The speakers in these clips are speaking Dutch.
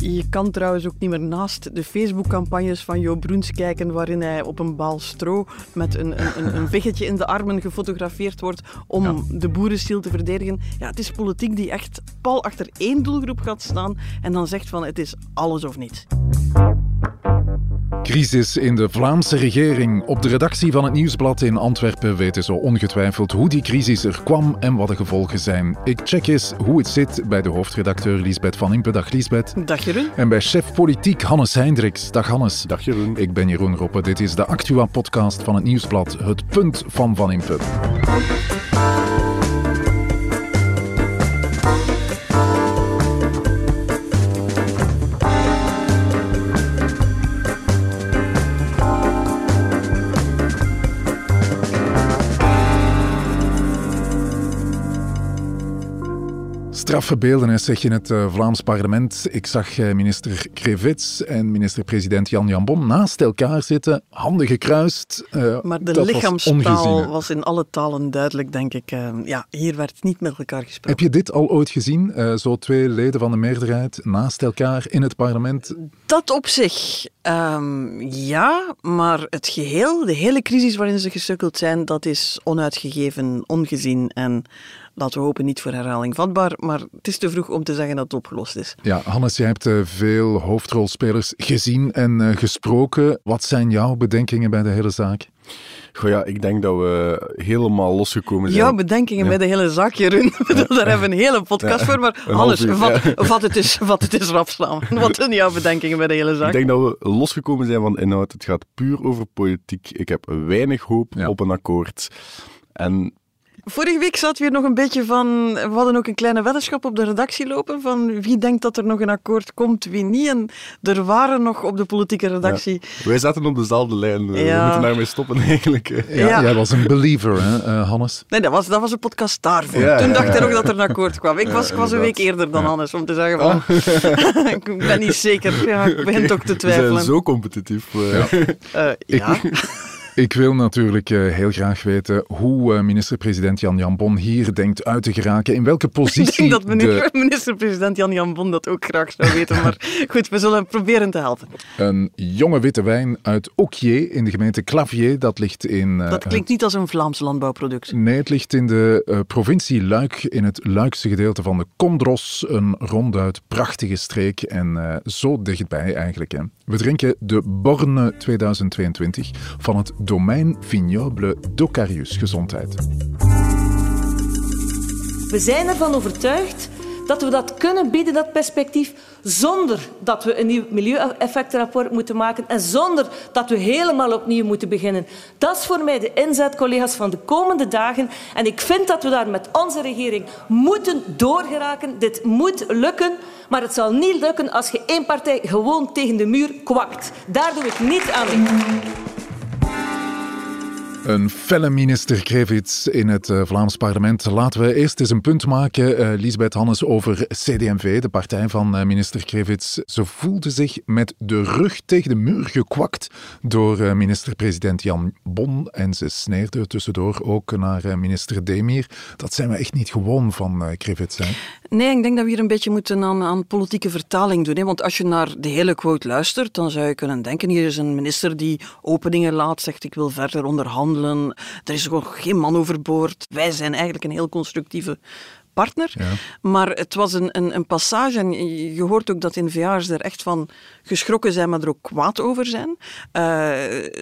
Je kan trouwens ook niet meer naast de Facebook-campagnes van Jo Broens kijken, waarin hij op een baal stro met een, een, een veggetje in de armen gefotografeerd wordt om de boerenstiel te verdedigen. Ja, het is politiek die echt pal achter één doelgroep gaat staan en dan zegt van het is alles of niets. Crisis in de Vlaamse regering. Op de redactie van het Nieuwsblad in Antwerpen weten ze ongetwijfeld hoe die crisis er kwam en wat de gevolgen zijn. Ik check eens hoe het zit bij de hoofdredacteur Lisbeth van Impe. Dag Lisbeth. Dag Jeroen. En bij chef politiek Hannes Hendricks. Dag Hannes. Dag Jeroen. Ik ben Jeroen Roppe. Dit is de Actua-podcast van het Nieuwsblad. Het punt van Van Impe. Straffe beelden, zeg je in het uh, Vlaams parlement. Ik zag uh, minister Krevits en minister-president Jan Jambon naast elkaar zitten, handen gekruist. Uh, maar de lichaamstaal was, was, in alle talen duidelijk, denk ik. ja, hier werd niet met elkaar gesproken. Heb je dit al ooit gezien? zo twee leden van de meerderheid naast elkaar in het parlement? Dat op zich, um, ja. Maar het geheel, de hele crisis waarin ze gesukkeld zijn, dat is onuitgegeven, ongezien en laten we hopen niet voor herhaling vatbaar, maar het is te vroeg om te zeggen dat het opgelost is. Ja, Hannes, jij hebt uh, veel hoofdrolspelers gezien en uh, gesproken. Wat zijn jouw bedenkingen bij de hele zaak? Goh ja, ik denk dat we helemaal losgekomen zijn. Jouw bedenkingen bij de hele zaak, Jeroen. Daar hebben we een hele podcast voor, maar vat, vat, het eens, vat het eens rap slaan. Wat zijn jouw bedenkingen bij de hele zaak? Ik denk dat we losgekomen zijn van inhoud. Het gaat puur over politiek. Ik heb weinig hoop op een akkoord. En Vorige week zat weer nog een beetje van. We hadden ook een kleine weddenschap op de redactie lopen. Van wie denkt dat er nog een akkoord komt, wie niet. En er waren nog op de politieke redactie. Wij zaten op dezelfde lijn. We moeten daarmee stoppen eigenlijk. Ja, Jij was een believer, hè, uh, Hannes? Nee, dat was, dat was een podcast daarvoor. Toen dacht hij nog dat er een akkoord kwam. Ik was, ik was een week eerder dan Hannes om te zeggen van. Oh. ik ben niet zeker. Ja, ik begin toch te twijfelen. We zijn zo competitief. Uh, ja. Ik wil natuurlijk uh, heel graag weten hoe uh, minister-president Jan Jambon hier denkt uit te geraken. In welke positie... Ik denk dat de... minister-president Jan Jambon dat ook graag zou weten. Maar goed, we zullen proberen te helpen. Een jonge witte wijn uit Okier in de gemeente Clavier. Dat ligt in... Uh, dat klinkt niet als een Vlaams landbouwproduct. Nee, het ligt in de provincie Luik, in het Luikse gedeelte van de Condros. Een ronduit prachtige streek en zo dichtbij eigenlijk. Hè. We drinken de Borne 2022 van het domein Vignoble d'Ocarius Gezondheid. We zijn ervan overtuigd dat we dat kunnen bieden, dat perspectief, zonder dat we een nieuw milieueffectenrapport moeten maken en zonder dat we helemaal opnieuw moeten beginnen. Dat is voor mij de inzet, collega's, van de komende dagen. En ik vind dat we daar met onze regering moeten doorgeraken. Dit moet lukken, maar het zal niet lukken als je één partij gewoon tegen de muur kwakt. Daar doe ik niet aan mee. Een felle minister Krevits in het uh, Vlaams parlement. Laten we eerst eens een punt maken, uh, Lisbeth Hannes, over CD&V, de partij van uh, minister Krevits. Ze voelde zich met de rug tegen de muur gekwakt door minister-president Jan Bon. En ze sneerde tussendoor ook naar minister Demir. Dat zijn we echt niet gewoon van Krevits. Hè? Nee, ik denk dat we hier een beetje moeten aan, aan politieke vertaling doen. Hè? Want als je naar de hele quote luistert, dan zou je kunnen denken, hier is een minister die openingen laat, zegt ik wil verder onderhandelen er is gewoon geen man overboord. Wij zijn eigenlijk een heel constructieve partner. Maar het was een, een, een, passage, en je hoort ook dat in VA's er echt van geschrokken zijn, maar er ook kwaad over zijn. Uh,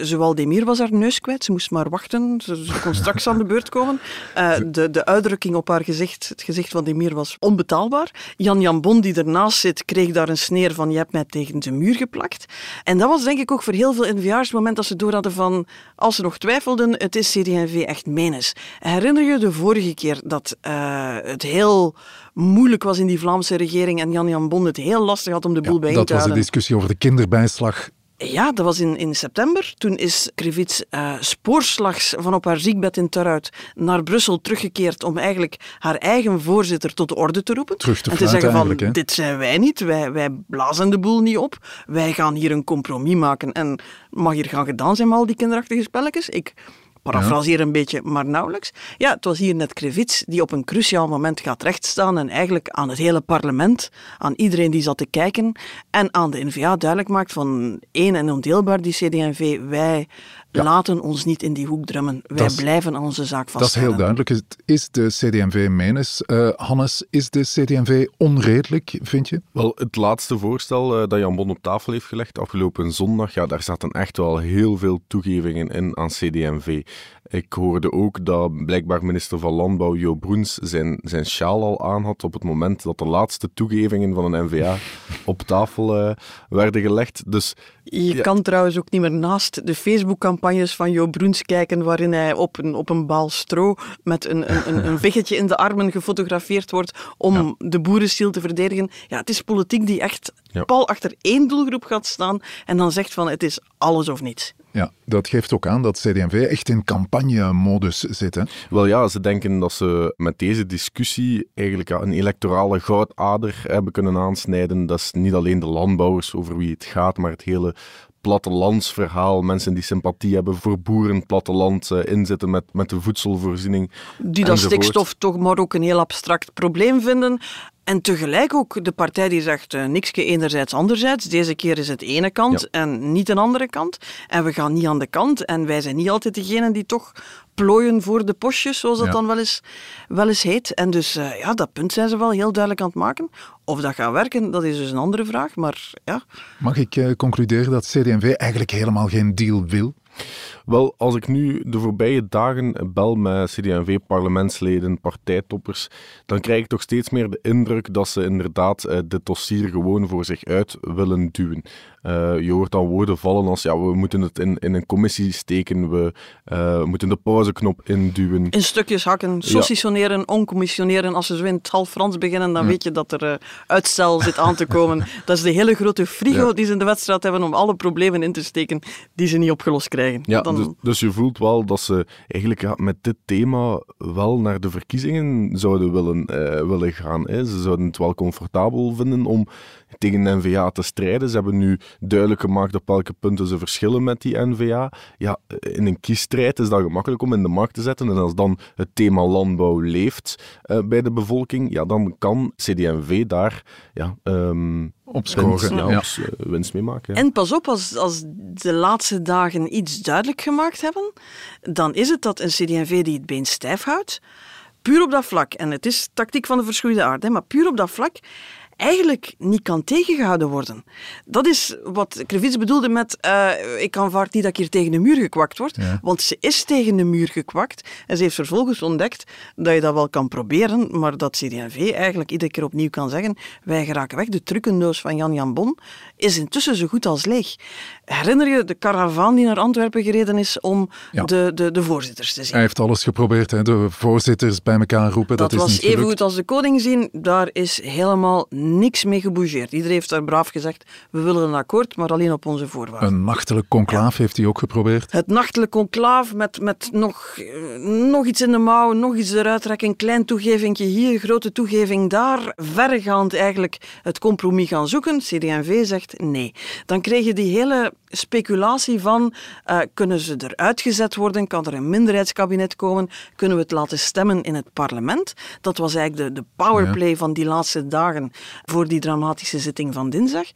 zowel Demir was haar neus kwijt, ze moest maar wachten, ze, kon straks aan de beurt komen. Uh, de, de uitdrukking op haar gezicht, het gezicht van Demir was onbetaalbaar. Jan Jan Bon, die ernaast zit, kreeg daar een sneer van je hebt mij tegen de muur geplakt. En dat was denk ik ook voor heel veel NVA's het moment dat ze door hadden van, als ze nog twijfelden, het is CD&V echt menes. Herinner je de vorige keer dat uh, het heel moeilijk was in die Vlaamse regering en Jan Jan Bon het heel lastig had om de boel bij te houden. Dat was de discussie over de kinderbijslag ja, dat was in, in september. Toen is Krivits uh, spoorslags van op haar ziekbed in Turhout naar Brussel teruggekeerd om eigenlijk haar eigen voorzitter tot de orde te roepen. Terug te en te zeggen van, dit zijn wij niet, wij, wij blazen de boel niet op. Wij gaan hier een compromis maken en mag hier gaan gedaan zijn met al die kinderachtige spelletjes. Ik parafraseer een beetje, maar nauwelijks. Ja, het was hier net Krevits die op een cruciaal moment gaat rechtstaan en eigenlijk aan het hele parlement, aan iedereen die zat te kijken en aan de NVA duidelijk maakt van één en ondeelbaar die CD&V, wij laten ons niet in die hoek drummen. Wij blijven aan onze zaak vasthouden. Dat is heel duidelijk. Het is de CD&V menens. Uh, Hannes, is de CD&V onredelijk, vind je? Wel, het laatste voorstel uh, dat Jan Bon op tafel heeft gelegd afgelopen zondag, ja, daar zaten echt wel heel veel toegevingen in aan CD&V. Ik hoorde ook dat blijkbaar minister van Landbouw Jo Broens zijn, zijn sjaal al aan had op het moment dat de laatste toegevingen van een NVA op tafel uh, werden gelegd. Dus, je kan trouwens ook niet meer naast de Facebook-campagnes van Jo Broens kijken, waarin hij op een, op een bal stro met een, een, een, veggetje in de armen gefotografeerd wordt om de boerenstiel te verdedigen. Ja, het is politiek die echt pal achter één doelgroep gaat staan en dan zegt van het is alles of niets. Ja, dat geeft ook aan dat CD&V echt in campagne-modus zit. Hè? Wel ja, ze denken dat ze met deze discussie eigenlijk een electorale goudader hebben kunnen aansnijden. Dat is niet alleen de landbouwers over wie het gaat, maar het hele plattelandsverhaal. Mensen die sympathie hebben voor boeren, platteland, uh, inzetten met, met de voedselvoorziening. Die dat stikstof toch maar ook een heel abstract probleem vinden. En tegelijk ook de partij die zegt uh, niksje enerzijds, anderzijds. Deze keer is het ene kant en niet een andere kant. En we gaan niet aan de kant. En wij zijn niet altijd degene die toch plooien voor de postjes, zoals dat dan wel eens, wel eens heet. En dus uh, ja, dat punt zijn ze wel heel duidelijk aan het maken. Of dat gaat werken, dat is dus een andere vraag. Maar ja. Mag ik uh, concluderen dat CD&V eigenlijk helemaal geen deal wil? Wel, als ik nu de voorbije dagen bel met CD&V-parlementsleden, partijtoppers, dan krijg ik toch steeds meer de indruk dat ze inderdaad uh, dit dossier gewoon voor zich uit willen duwen. Uh, je hoort dan woorden vallen als ja, we moeten het in, in een commissie steken, we uh, moeten de pauzeknop induwen. In stukjes hakken, saucissoneren, ja. oncommissioneren. Als ze zo in het half Frans beginnen, dan weet je dat er uh, uitstel zit aan te komen. dat is de hele grote frigo ja. die ze in de wedstrijd hebben om alle problemen in te steken die ze niet opgelost krijgen. Ja, dan... dus, dus, je voelt wel dat ze eigenlijk ja, met dit thema wel naar de verkiezingen zouden willen, willen gaan. Hè. Ze zouden het wel comfortabel vinden om tegen de NVA te strijden. Ze hebben nu duidelijk gemaakt op welke punten ze verschillen met die NVA. Ja, in een kiesstrijd is dat gemakkelijk om in de markt te zetten. En als dan het thema landbouw leeft uh, bij de bevolking, ja, dan kan CD&V daar ja, um, Opscoren, winst, ja, ja. Uh, winst mee maken. Ja. En pas op, als, als de laatste dagen iets duidelijk gemaakt hebben, dan is het dat een CD&V die het been stijf houdt, puur op dat vlak, en het is tactiek van de verschroeide aard, hè, maar puur op dat vlak eigenlijk niet kan tegengehouden worden. Dat is wat Krevits bedoelde met uh, ik aanvaard niet dat ik hier tegen de muur gekwakt word, want ze is tegen de muur gekwakt en ze heeft vervolgens ontdekt dat je dat wel kan proberen, maar dat CD&V eigenlijk iedere keer opnieuw kan zeggen wij geraken weg. De trucendoos van Jan Jan Bon is intussen zo goed als leeg. Herinner je de karavaan die naar Antwerpen gereden is om de, de, de voorzitters te zien? Hij heeft alles geprobeerd, hè? de voorzitters bij elkaar roepen, dat, dat was even goed als de koning zien, daar is helemaal niks mee gebougeerd. Iedereen heeft daar braaf gezegd, we willen een akkoord, maar alleen op onze voorwaarden. Een nachtelijk conclaaf heeft hij ook geprobeerd? Het nachtelijk conclaaf met, met nog, nog iets in de mouw, nog iets eruit trekken, een klein toegevingje hier, grote toegeving daar, verregaand eigenlijk het compromis gaan zoeken. CD&V zegt nee. Dan kreeg je die hele speculatie van uh, kunnen ze eruit gezet worden, kan er een minderheidskabinet komen, kunnen we het laten stemmen in het parlement. Dat was eigenlijk de, de powerplay ja. van die laatste dagen voor die dramatische zitting van dinsdag.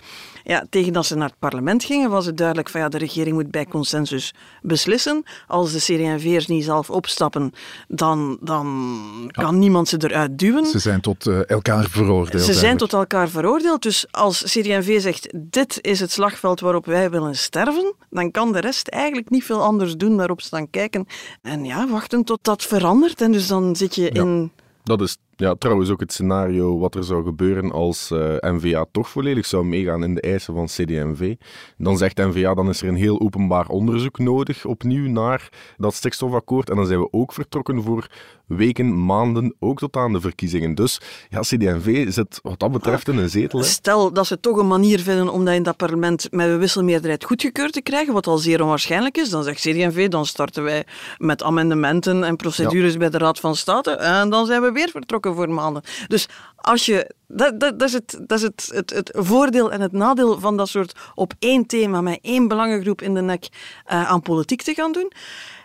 Ja, tegen dat ze naar het parlement gingen, was het duidelijk van ja, de regering moet bij consensus beslissen. Als de CD&V'ers niet zelf opstappen, dan, dan kan niemand ze eruit duwen. Ze zijn tot uh, elkaar veroordeeld. Ze zijn tot elkaar veroordeeld. Dus als CD&V zegt, dit is het slagveld waarop wij willen sterven, dan kan de rest eigenlijk niet veel anders doen, daarop staan kijken. En ja, wachten tot dat verandert. En dus dan zit je ja. in... Dat is ja, trouwens ook het scenario wat er zou gebeuren als uh, NVA toch volledig zou meegaan in de eisen van CD&V. Dan zegt NVA, dan is er een heel openbaar onderzoek nodig opnieuw naar dat stikstofakkoord. En dan zijn we ook vertrokken voor weken, maanden, ook tot aan de verkiezingen. Dus ja, CD&V zit wat dat betreft in een zetel. Hè. Stel dat ze toch een manier vinden om dat in dat parlement met een wisselmeerderheid goedgekeurd te krijgen, wat al zeer onwaarschijnlijk is, dan zegt CD&V, dan starten wij met amendementen en procedures ja. bij de Raad van State en dan zijn we weer vertrokken voor maanden. Dus als je, dat, dat, dat is, het, dat is het, het, het voordeel en het nadeel van dat soort op één thema met één belangengroep in de nek uh, aan politiek te gaan doen.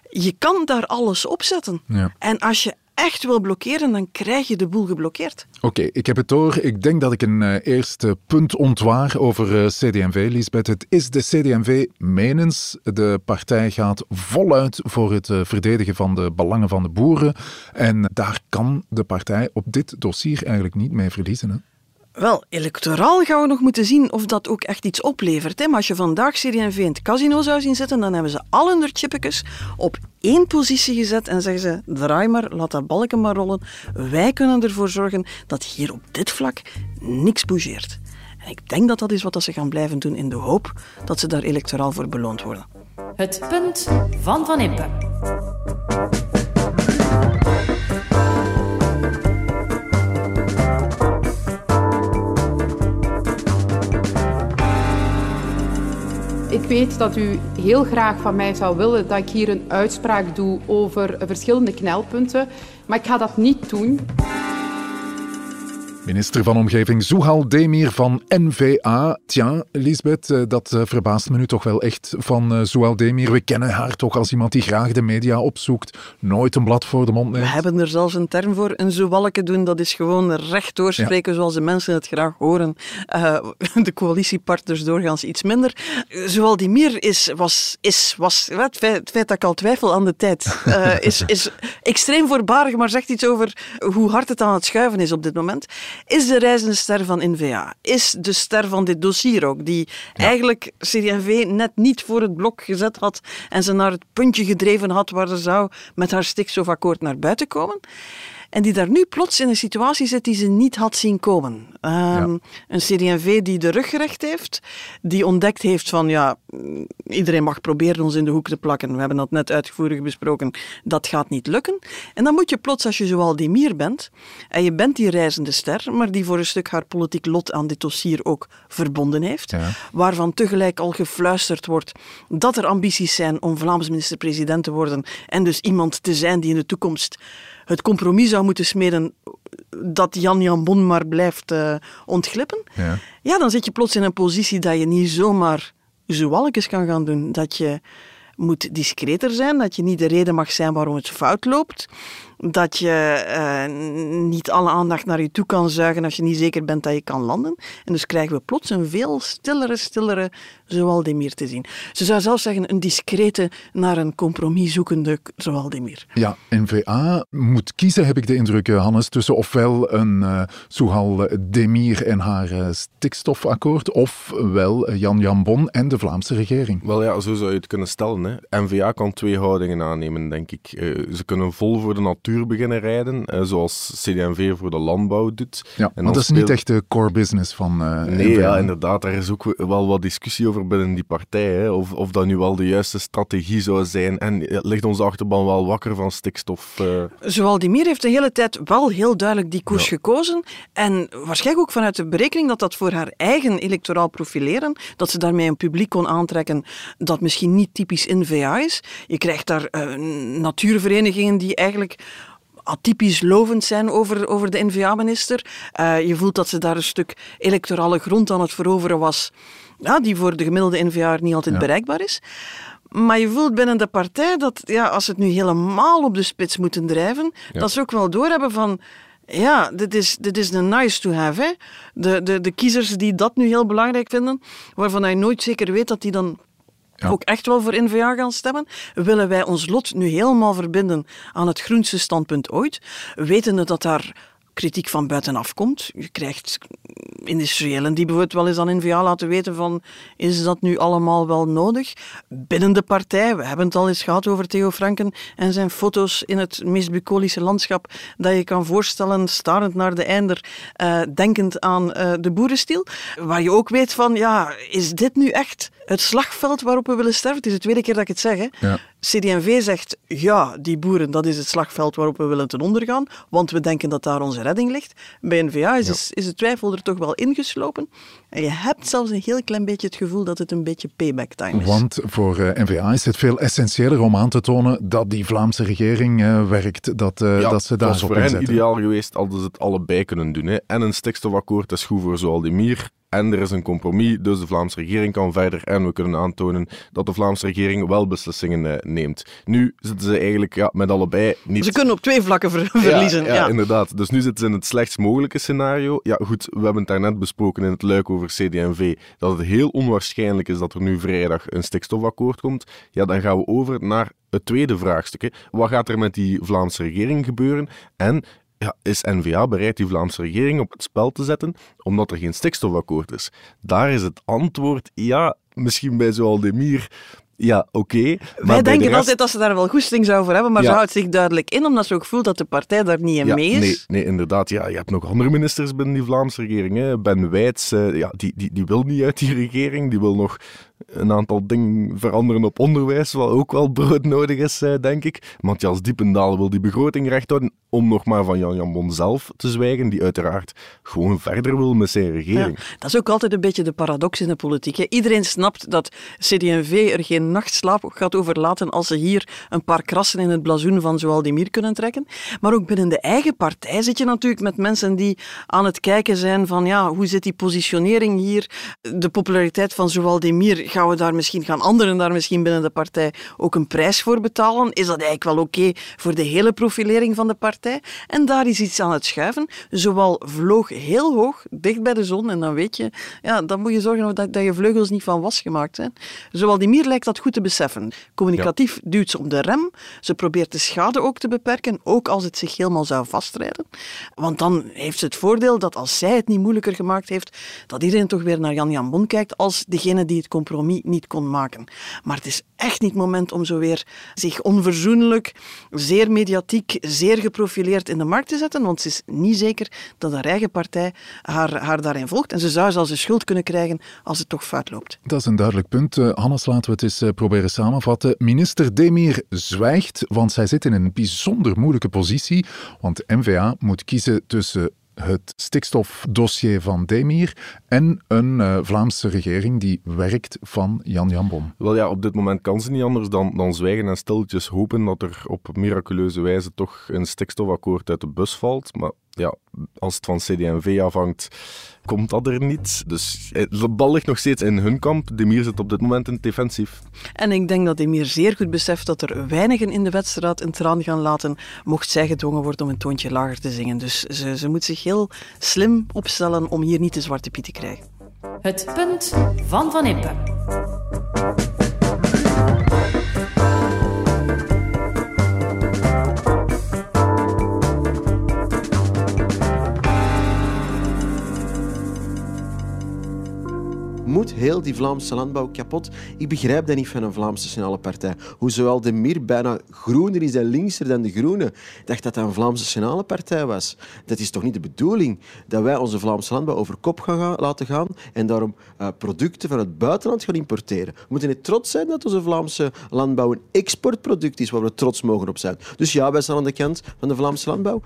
Je kan daar alles op zetten. Ja. En als je echt wil blokkeren, dan krijg je de boel geblokkeerd. Oké, ik heb het door. Ik denk dat ik een uh, eerste punt ontwaar over uh, CD&V, Lisbeth. Het is de CD&V menens. De partij gaat voluit voor het uh, verdedigen van de belangen van de boeren. En daar kan de partij op dit dossier eigenlijk niet mee verliezen. Hè? Wel, electoraal gaan we nog moeten zien of dat ook echt iets oplevert. Hè? Maar als je vandaag CD&V in het casino zou zien zitten, dan hebben ze al hun chippetjes op één positie gezet en zeggen ze, draai maar, laat dat balken maar rollen. Wij kunnen ervoor zorgen dat hier op dit vlak niks bougeert. En ik denk dat dat is wat ze gaan blijven doen in de hoop dat ze daar electoraal voor beloond worden. Het punt van Van Impe. Weet dat u heel graag van mij zou willen dat ik hier een uitspraak doe over verschillende knelpunten, maar ik ga dat niet doen. Minister van Omgeving Zuhal Demir van NVA. Tja, Lisbeth, eh, dat eh, verbaast me nu toch wel echt van Zuhal eh, Demir. We kennen haar toch als iemand die graag de media opzoekt, nooit een blad voor de mond neemt. We hebben er zelfs een term voor, een zowalke doen. Dat is gewoon recht doorspreken ja. zoals de mensen het graag horen. Uh, de coalitiepartners doorgaans iets minder. Zuhal Demir is, was, is, was het feit, het feit dat ik al twijfel aan de tijd, uh, is, is extreem voorbarig, maar zegt iets over hoe hard het aan het schuiven is op dit moment is de reizende ster van NVA. Is de ster van dit dossier ook, die ja. eigenlijk CD&V net niet voor het blok gezet had en ze naar het puntje gedreven had waar ze zou met haar stikstofakkoord naar buiten komen. En die daar nu plots in een situatie zit die ze niet had zien komen. Um, ja. Een CD&V die de rug gerecht heeft, die ontdekt heeft van ja, iedereen mag proberen ons in de hoek te plakken. We hebben dat net uitvoerig besproken. Dat gaat niet lukken. En dan moet je plots, als je zoal die Mier bent, en je bent die reizende ster, maar die voor een stuk haar politiek lot aan dit dossier ook verbonden heeft, ja. waarvan tegelijk al gefluisterd wordt dat er ambities zijn om Vlaams minister-president te worden en dus iemand te zijn die in de toekomst het compromis zou moeten smeden dat Jan Jan Bon maar blijft uh, ontglippen, ja. ja, dan zit je plots in een positie dat je niet zomaar zoalkes kan gaan doen. Dat je moet discreter zijn, dat je niet de reden mag zijn waarom het fout loopt. Dat je uh, niet alle aandacht naar je toe kan zuigen als je niet zeker bent dat je kan landen. En dus krijgen we plots een veel stillere, stillere Zoaldemir te zien. Ze zou zelfs zeggen een discrete naar een compromis zoekende Zoaldemir. Ja, NVA moet kiezen, heb ik de indruk, Hannes, tussen ofwel een uh, Souhal Demir en haar uh, stikstofakkoord, ofwel Jan Jan Bon en de Vlaamse regering. Wel ja, zo zou je het kunnen stellen. Hè. NVA kan twee houdingen aannemen, denk ik. Uh, ze kunnen vol voor de natuur beginnen rijden, zoals CD&V voor de landbouw doet. Ja, en dat is niet echt de core business van Nee, NVA. ja, inderdaad. Daar is ook wel wat discussie over binnen die partij. Hè? Of, of dat nu wel de juiste strategie zou zijn. En ligt onze achterban wel wakker van stikstof? Uh... Zowel die Mier heeft de hele tijd wel heel duidelijk die koers ja. gekozen. En waarschijnlijk ook vanuit de berekening dat dat voor haar eigen electoraal profileren, dat ze daarmee een publiek kon aantrekken dat misschien niet typisch NVA is. Je krijgt daar uh, natuurverenigingen die eigenlijk atypisch lovend zijn over, over de NVA-minister. Uh, je voelt dat ze daar een stuk electorale grond aan het veroveren was, ja, die voor de gemiddelde NVA niet altijd ja. bereikbaar is. Maar je voelt binnen de partij dat ja, als ze het nu helemaal op de spits moeten drijven, ja. dat ze ook wel doorhebben van. Ja, dit is, dit is een nice to have. Hè? De, de, de kiezers die dat nu heel belangrijk vinden, waarvan hij nooit zeker weet dat die dan ook echt wel voor N-VA gaan stemmen, willen wij ons lot nu helemaal verbinden aan het groenste standpunt ooit, wetende dat daar kritiek van buitenaf komt. Je krijgt industriëlen die bijvoorbeeld wel eens aan N-VA laten weten van is dat nu allemaal wel nodig? Binnen de partij, we hebben het al eens gehad over Theo Franken en zijn foto's in het meest bucolische landschap dat je kan voorstellen, starend naar de einder, uh, denkend aan uh, de boerenstiel. Waar je ook weet van, ja, is dit nu echt het slagveld waarop we willen sterven? Het is de tweede keer dat ik het zeg. Hè? Ja. CD&V zegt, ja, die boeren, dat is het slagveld waarop we willen ten onder gaan, want we denken dat daar onze redding ligt. Bij N-VA is, ja. is de twijfel er toch wel ingeslopen. En je hebt zelfs een heel klein beetje het gevoel dat het een beetje payback time is. Want voor uh, N-VA is het veel essentiëler om aan te tonen dat die Vlaamse regering uh, werkt, dat, uh, ja, dat ze daar op voor hen ideaal geweest hadden ze het allebei kunnen doen. Hè. En een stikstofakkoord is goed voor Zoaldemir en er is een compromis, dus de Vlaamse regering kan verder en we kunnen aantonen dat de Vlaamse regering wel beslissingen eh, neemt. Nu zitten ze eigenlijk ja, met allebei niet... Ze kunnen op twee vlakken verliezen. Ja, ja, inderdaad. Dus nu zitten ze in het slechtst mogelijke scenario. Ja, goed, we hebben het daarnet besproken in het luik over CD&V, dat het heel onwaarschijnlijk is dat er nu vrijdag een stikstofakkoord komt. Ja, dan gaan we over naar het tweede vraagstuk. Hè. Wat gaat er met die Vlaamse regering gebeuren? En ja, is N-VA bereid die Vlaamse regering op het spel te zetten omdat er geen stikstofakkoord is? Daar is het antwoord ja, misschien bij zoal Demir ja, oké. Wij denken altijd dat ze daar wel goesting zou voor hebben, maar ze houdt zich duidelijk in, omdat ze ook voelt dat de partij daar niet in mee is. Nee, nee, inderdaad. Ja, je hebt nog andere ministers binnen die Vlaamse regering. Hè. Ben Wijts, uh, ja, die, die, die wil niet uit die regering. Die wil nog een aantal dingen veranderen op onderwijs, wat ook wel brood nodig is, eh, denk ik. Matthias Diependaal wil die begroting recht houden, om nog maar van Jan Jambon zelf te zwijgen, die uiteraard gewoon verder wil met zijn regering. dat is ook altijd een beetje de paradox in de politiek. Iedereen snapt dat CD&V er geen nachtslaap gaat overlaten als ze hier een paar krassen in het blazoen van Zoaldemir kunnen trekken. Maar ook binnen de eigen partij zit je natuurlijk met mensen die aan het kijken zijn van ja, hoe zit die positionering hier? De populariteit van Zoaldemir gaan we daar misschien, gaan anderen daar misschien binnen de partij ook een prijs voor betalen? Is dat eigenlijk wel oké voor de hele profilering van de partij? En daar is iets aan het schuiven. Zowel vloog heel hoog, dicht bij de zon, en dan weet je, ja, dan moet je zorgen dat, dat je vleugels niet van was gemaakt zijn. Zowel die Mier lijkt dat goed te beseffen. Communicatief duwt ze op de rem. Ze probeert de schade ook te beperken, ook als het zich helemaal zou vastrijden. Want dan heeft ze het voordeel dat als zij het niet moeilijker gemaakt heeft, dat iedereen toch weer naar Jan Jan Bon kijkt als degene die het compromis niet kon maken. Maar het is echt niet het moment om zo weer zich onverzoenlijk, zeer mediatiek, zeer geprofileerd in de markt te zetten, want ze is niet zeker dat haar eigen partij haar, haar daarin volgt. En ze zou zelfs de schuld kunnen krijgen als het toch fout loopt. Dat is een duidelijk punt. Uh, Hannes, laten we het eens uh, proberen samenvatten. Minister Demir zwijgt, want zij zit in een bijzonder moeilijke positie, want MVA moet kiezen tussen het stikstofdossier van Demir en een uh, Vlaamse regering die werkt van Jan Jambon. Wel ja, op dit moment kan ze niet anders dan, dan zwijgen en stilletjes hopen dat er op miraculeuze wijze toch een stikstofakkoord uit de bus valt. Maar ja, als het van CD&V afhangt, komt dat er niet. Dus eh, de bal ligt nog steeds in hun kamp. Demir zit op dit moment in defensief. En ik denk dat Demir zeer goed beseft dat er weinigen in de wedstrijd een traan gaan laten, mocht zij gedwongen worden om een toontje lager te zingen. Dus ze, ze moet zich heel slim opstellen om hier niet de zwarte piet te krijgen. Het punt van Van Impe. Moet heel die Vlaamse landbouw kapot. Ik begrijp dat niet van een Vlaamse nationale partij. Hoe zowel de Mir bijna groener is en linkser dan de Groenen. Dacht dat dat een Vlaamse nationale partij was. Dat is toch niet de bedoeling dat wij onze Vlaamse landbouw over kop gaan laten gaan en daarom uh, producten van het buitenland gaan importeren. We moeten niet trots zijn dat onze Vlaamse landbouw een exportproduct is waar we trots mogen op zijn. Dus ja, wij staan aan de kant van de Vlaamse landbouw.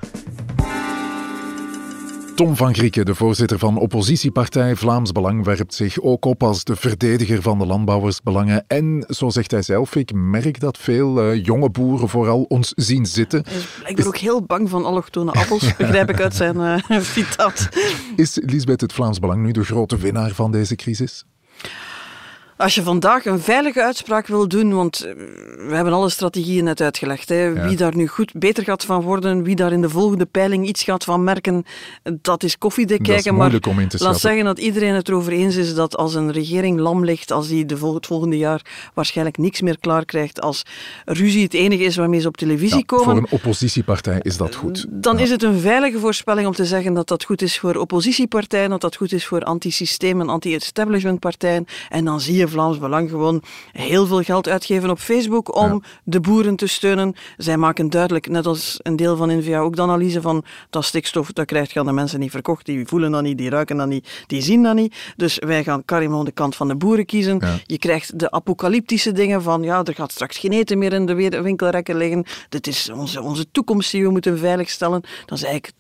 Tom van Grieken, de voorzitter van oppositiepartij Vlaams Belang, werpt zich ook op als de verdediger van de landbouwersbelangen. En, zo zegt hij zelf, ik merk dat veel uh, jonge boeren vooral ons zien zitten. Ik ben ook heel bang van allochtone appels, begrijp ik uit zijn uh, citaat. Is Lisbeth het Vlaams Belang nu de grote winnaar van deze crisis? Als je vandaag een veilige uitspraak wil doen, want eh, we hebben alle strategieën net uitgelegd, hè, wie daar nu goed beter gaat van worden, wie daar in de volgende peiling iets gaat van merken, dat is koffiedik kijken. maar laat zeggen dat iedereen het erover eens is dat als een regering lam ligt, als die de het volgende jaar waarschijnlijk niks meer klaar krijgt, als ruzie het enige is waarmee ze op televisie ja, komen. Voor een oppositiepartij is dat goed. Dan is het een veilige voorspelling om te zeggen dat dat goed is voor oppositiepartijen, dat dat goed is voor anti-systeem en anti-establishment partijen. En dan zie je Vlaams Belang gewoon heel veel geld uitgeven op Facebook om de boeren te steunen. Zij maken duidelijk, net als een deel van NVA, ook de analyse van dat stikstof, dat krijgt gaan de mensen niet verkocht. Die voelen dat niet, die ruiken dat niet, die zien dat niet. Dus wij gaan Karim aan de kant van de boeren kiezen. Je krijgt de apocalyptische dingen van, ja, er gaat straks geen eten meer in de winkelrekken liggen. Dit is onze, onze toekomst die we moeten veiligstellen. Dat is eigenlijk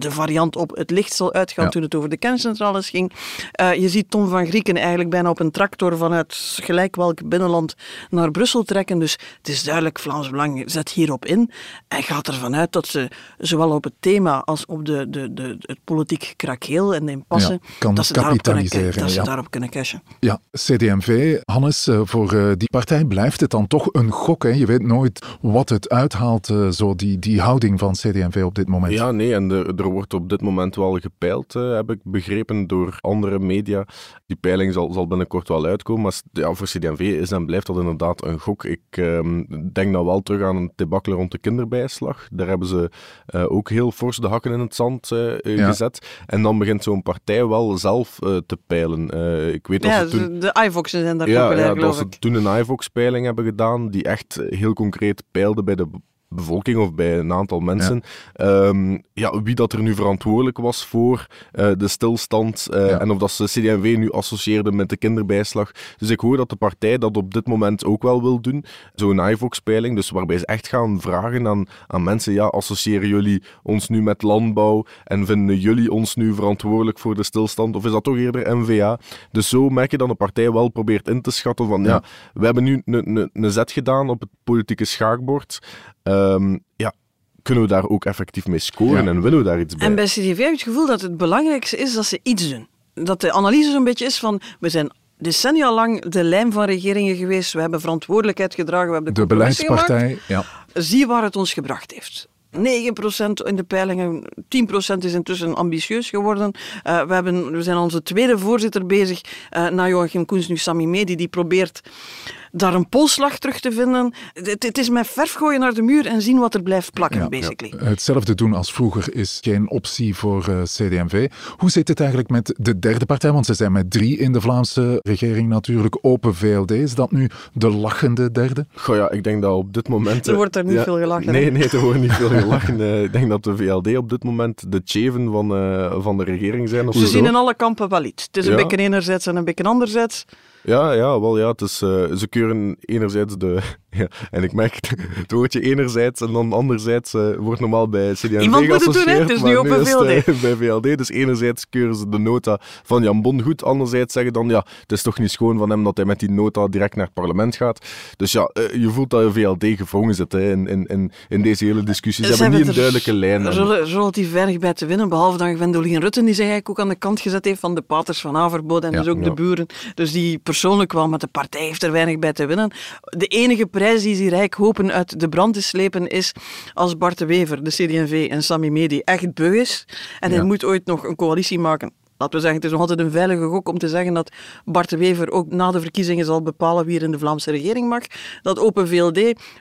de variant op het licht zal uitgaan toen het over de kerncentrales ging. Uh, je ziet Tom van Grieken eigenlijk bijna op een tractor vanuit gelijk welk binnenland naar Brussel trekken. Dus het is duidelijk, Vlaams Belang zet hierop in en gaat ervan uit dat ze zowel op het thema als op de, de, de, het politiek krakeel en de impasse, Ja, kan dat, ze daarop kunnen, kapitaliseren, dat ze ja. daarop kunnen cashen. Ja, CD&V, Hannes, eh, voor eh, die partij blijft het dan toch een gok. Hè? Je weet nooit wat het uithaalt, eh, zo die, die houding van CD&V op dit moment. Ja, nee, en er, er wordt op dit moment wel gepeild, eh, heb ik begrepen, door andere media. Die peiling zal, zal binnenkort wel uitkomen, maar ja, voor CD&V is en blijft dat inderdaad een gok. Ik ehm, denk dan wel terug aan een debacle rond de kinderbijslag. Daar hebben ze eh, ook heel fors de hakken in het zand eh, eh, Ja. gezet. En dan begint zo'n partij wel zelf eh, te peilen. Eh, ik weet dat Ja, ze toen... de, de iVoxen zijn daar Ja, populair, ja dat ze toen een iVox-peiling hebben gedaan, die echt heel concreet peilde bij de bevolking of bij een aantal mensen. Ja. ja, wie dat er nu verantwoordelijk was voor eh, de stilstand eh, Ja. en of dat ze CD&V nu associeerde met de kinderbijslag. Dus ik hoor dat de partij dat op dit moment ook wel wil doen. Zo'n iVox-peiling, dus waarbij ze echt gaan vragen aan, aan mensen, ja, associëren jullie ons nu met landbouw en vinden jullie ons nu verantwoordelijk voor de stilstand? Of is dat toch eerder NVA? Dus zo merk je dat de partij wel probeert in te schatten van, ja, Ja. we hebben nu een zet gedaan op het politieke schaakbord. Ehm, ja, kunnen we daar ook effectief mee scoren Ja. en willen we daar iets bij? En bij CDV heb je het gevoel dat het belangrijkste is dat ze iets doen. Dat de analyse zo'n beetje is van, we zijn decennia lang de lijm van regeringen geweest, we hebben verantwoordelijkheid gedragen, we hebben de, De gemaakt. beleidspartij, ja. Zie waar het ons gebracht heeft. 9% in de peilingen, 10% is intussen ambitieus geworden. Eh, we, hebben, we zijn onze tweede voorzitter bezig, eh na Joachim Koens, nu Sami Medi, die probeert daar een polslag terug te vinden. Het, het is met verf gooien naar de muur en zien wat er blijft plakken, Ja, basically. Hetzelfde doen als vroeger is geen optie voor eh CD&V. Hoe zit het eigenlijk met de derde partij? Want ze zijn met drie in de Vlaamse regering natuurlijk. Open VLD, is dat nu de lachende derde? Goh ja, ik denk dat op dit moment... Er eh, wordt er niet ja, veel gelachen, Nee, nee, er wordt niet veel gelachen. Eh, ik denk dat de VLD op dit moment de cheven van, eh, van de regering zijn. Of Ze zo. zien in alle kampen wel iets. Het is een beetje enerzijds en een beetje anderzijds. Ja, ja, wel ja. Het is, eh, ze keuren enerzijds de... Ja, en ik merk het woordje enerzijds en dan anderzijds eh, wordt normaal bij CD&V Iemand moet het doen, hè? Het is nu op een VLD. eh, bij VLD. Dus enerzijds keuren ze de nota van Jan Bon goed. Anderzijds zeggen dan, ja, het is toch niet schoon van hem dat hij met die nota direct naar het parlement gaat. Dus ja, je voelt dat VLD gevangen zit hè, in, in, in, in deze hele discussie. Ze, hebben niet een duidelijke lijn. Rel- relatief weinig bij te winnen, behalve dan Gwendoline Rutten, die zich eigenlijk ook aan de kant gezet heeft van de paters van Averboden en Ja, dus ook ja. de buren. Dus die persoonlijk wel, maar de partij heeft er weinig bij te winnen. De enige prijs die ze rijk hopen uit de brand te slepen is als Bart de Wever, de CD&V en Sami Medi echt beu is. En hij moet ooit nog een coalitie maken. Laten we zeggen, het is nog altijd een veilige gok om te zeggen dat Bart de Wever ook na de verkiezingen zal bepalen wie er in de Vlaamse regering mag. Dat Open VLD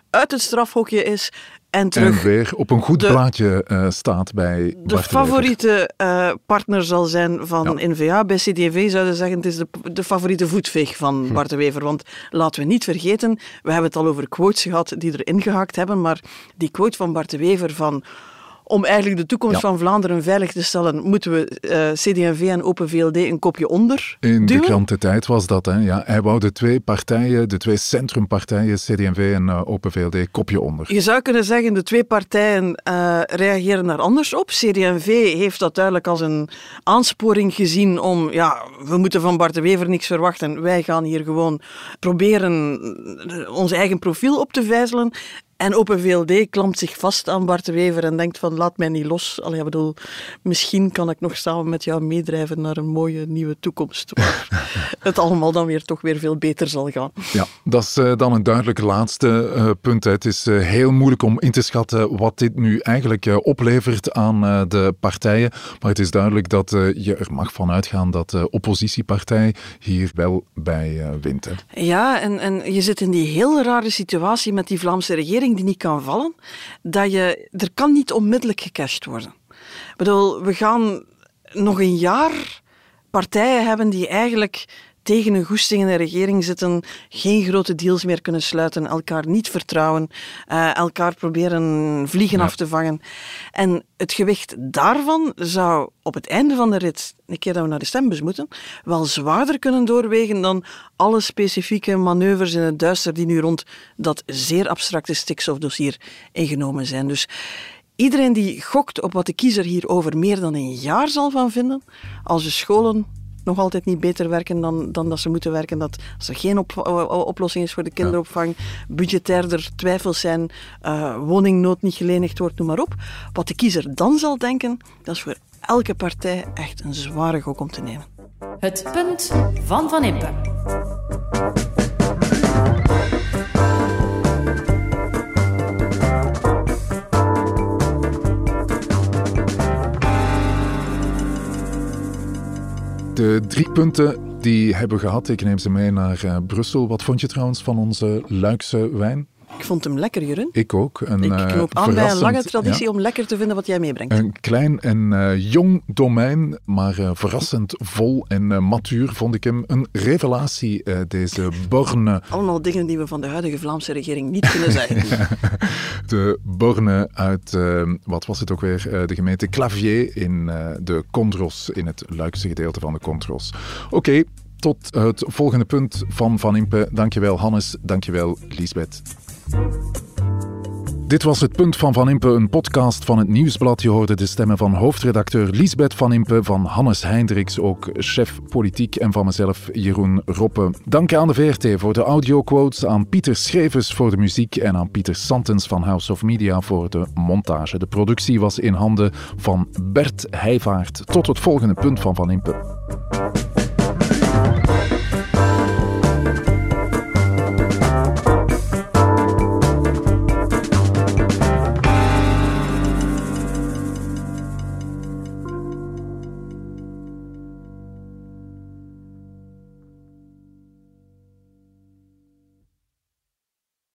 uit het strafhokje is en terug En weer op een goed de- blaadje eh, staat bij de Bart de favoriete eh, partner zal zijn van Ja. NVA. Bij CDV zouden zeggen het is de, de favoriete voetveeg Hm. van Bart de Wever. Want laten we niet vergeten, we hebben het al over quotes gehad die erin gehakt hebben, maar die quote van Bart de Wever van om eigenlijk de toekomst Ja. van Vlaanderen veilig te stellen, moeten we eh CD&V en Open VLD een kopje onder In de duwen. De Tijd was dat. Hè? Ja, hij wou de twee partijen, de twee centrumpartijen, CD&V en eh, Open VLD, kopje onder. Je zou kunnen zeggen, de twee partijen eh, reageren daar anders op. CD&V heeft dat duidelijk als een aansporing gezien om, ja, we moeten van Bart de Wever niks verwachten. Wij gaan hier gewoon proberen ons eigen profiel op te vijzelen. En Open VLD klampt zich vast aan Bart de Wever en denkt van, laat mij niet los. Allee, ik bedoel, misschien kan ik nog samen met jou meedrijven naar een mooie nieuwe toekomst. Waar het allemaal dan weer toch weer veel beter zal gaan. Ja, dat is eh, dan een duidelijk laatste eh, punt. Hè. Het is eh, heel moeilijk om in te schatten wat dit nu eigenlijk oplevert aan de partijen. Maar het is duidelijk dat je er mag van uitgaan dat de oppositiepartij hier wel bij wint. Hè. Ja, en, en je zit in die heel rare situatie met die Vlaamse regering die niet kan vallen. Dat je, er kan niet onmiddellijk gecashed worden. Ik bedoel, we gaan nog een jaar partijen hebben die eigenlijk tegen een goesting in de regering zitten, geen grote deals meer kunnen sluiten, elkaar niet vertrouwen, eh, elkaar proberen vliegen af te vangen. En het gewicht daarvan zou op het einde van de rit, een keer dat we naar de stembus moeten, wel zwaarder kunnen doorwegen dan alle specifieke manoeuvres in het duister die nu rond dat zeer abstracte stikstofdossier ingenomen zijn. Dus iedereen die gokt op wat de kiezer hier over meer dan een jaar zal van vinden, als de scholen nog altijd niet beter werken dan, dan dat ze moeten werken, dat als er geen op, oplossing is voor de kinderopvang, budgetair er twijfels zijn, uh, woningnood niet gelenigd wordt, noem maar op. Wat de kiezer dan zal denken, dat is voor elke partij echt een zware gok om te nemen. Het punt van Van Impe. De drie punten die hebben gehad, ik neem ze mee naar uh, Brussel. Wat vond je trouwens van onze Luikse wijn? Ik vond hem lekker, Jeroen. Ik ook. Een, ik eh, loop aan bij een lange traditie om lekker te vinden wat jij meebrengt. Een klein en uh, jong domein, maar uh, verrassend vol en uh, matuur vond ik hem. Een revelatie, deze Borne. Allemaal dingen die we van de huidige Vlaamse regering niet kunnen zeggen. de Borne uit, wat was het ook weer, de gemeente Clavier in de Condros, in het Luikse gedeelte van de Condros. Oké. Okay, tot het volgende punt van Van Impe. Dankjewel Hannes, dankjewel Liesbeth. Dit was het punt van Van Impe, een podcast van het Nieuwsblad. Je hoorde de stemmen van hoofdredacteur Liesbeth Van Impe, van Hannes Heindriks, ook chef politiek, en van mezelf Jeroen Roppe. Dank aan de VRT voor de audioquotes, aan Pieter Schrevers voor de muziek en aan Pieter Santens van House of Media voor de montage. De productie was in handen van Bert Heijvaart. Tot het volgende punt van Van Impe.